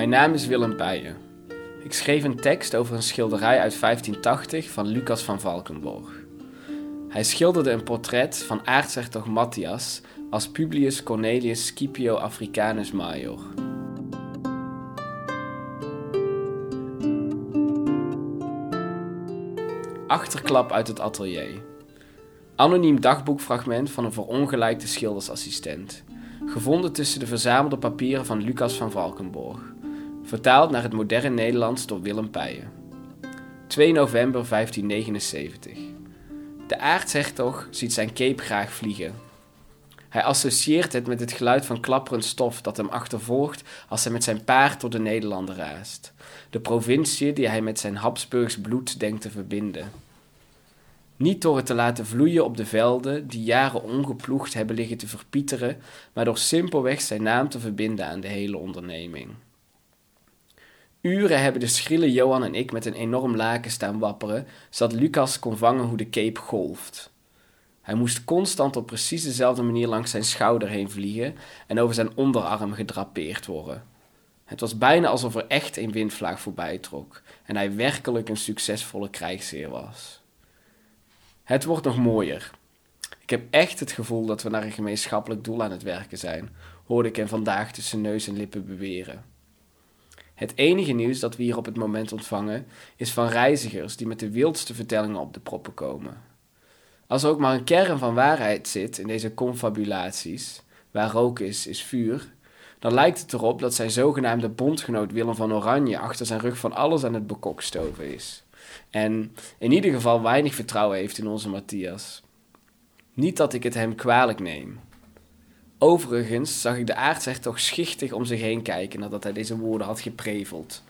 Mijn naam is Willem Bijen. Ik schreef een tekst over een schilderij uit 1580 van Lucas van Valkenborg. Hij schilderde een portret van aartshertog Matthias als Publius Cornelius Scipio Africanus Major. Achterklap uit het atelier. Anoniem dagboekfragment van een verongelijkte schildersassistent. Gevonden tussen de verzamelde papieren van Lucas van Valkenborg. Vertaald naar het moderne Nederlands door Willem Peijen. 2 november 1579. De aartshertog ziet zijn cape graag vliegen. Hij associeert het met het geluid van klapperend stof dat hem achtervolgt als hij met zijn paard door de Nederlanden raast. De provincie die hij met zijn Habsburgs bloed denkt te verbinden. Niet door het te laten vloeien op de velden die jaren ongeploegd hebben liggen te verpieteren, maar door simpelweg zijn naam te verbinden aan de hele onderneming. Uren hebben de schrille Johan en ik met een enorm laken staan wapperen, zodat Lucas kon vangen hoe de cape golft. Hij moest constant op precies dezelfde manier langs zijn schouder heen vliegen en over zijn onderarm gedrapeerd worden. Het was bijna alsof er echt een windvlaag voorbij trok en hij werkelijk een succesvolle krijgsheer was. Het wordt nog mooier. Ik heb echt het gevoel dat we naar een gemeenschappelijk doel aan het werken zijn, hoorde ik hem vandaag tussen neus en lippen beweren. Het enige nieuws dat we hier op het moment ontvangen is van reizigers die met de wildste vertellingen op de proppen komen. Als er ook maar een kern van waarheid zit in deze confabulaties, waar rook is, is vuur, dan lijkt het erop dat zijn zogenaamde bondgenoot Willem van Oranje achter zijn rug van alles aan het bekokstoven is. En in ieder geval weinig vertrouwen heeft in onze Matthias. Niet dat ik het hem kwalijk neem. Overigens zag ik de aartser toch schichtig om zich heen kijken nadat hij deze woorden had gepreveld.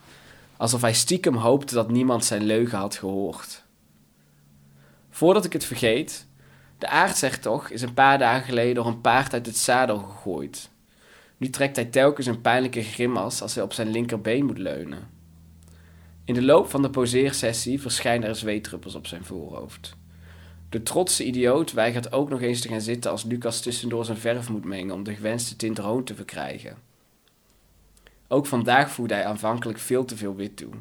Alsof hij stiekem hoopte dat niemand zijn leugen had gehoord. Voordat ik het vergeet, de aartshertog is een paar dagen geleden door een paard uit het zadel gegooid. Nu trekt hij telkens een pijnlijke grimas als hij op zijn linkerbeen moet leunen. In de loop van de poseersessie verschijnen er zweetdruppels op zijn voorhoofd. De trotse idioot weigert ook nog eens te gaan zitten als Lucas tussendoor zijn verf moet mengen om de gewenste tint rood te verkrijgen. Ook vandaag voerde hij aanvankelijk veel te veel wit toe.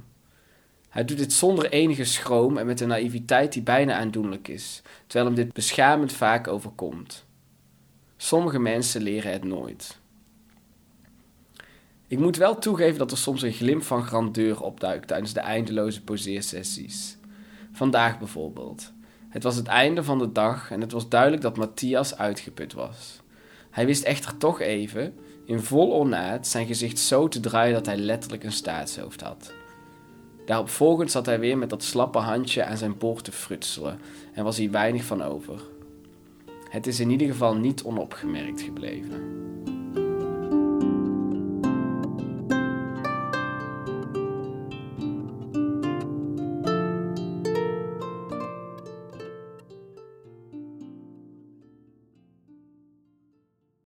Hij doet dit zonder enige schroom en met een naïviteit die bijna aandoenlijk is, terwijl hem dit beschamend vaak overkomt. Sommige mensen leren het nooit. Ik moet wel toegeven dat er soms een glimp van grandeur opduikt tijdens de eindeloze poseersessies. Vandaag bijvoorbeeld. Het was het einde van de dag en het was duidelijk dat Matthias uitgeput was. Hij wist echter toch even, in vol ornaat, zijn gezicht zo te draaien dat hij letterlijk een staatshoofd had. Daarop volgend zat hij weer met dat slappe handje aan zijn boord te frutselen en was hier weinig van over. Het is in ieder geval niet onopgemerkt gebleven.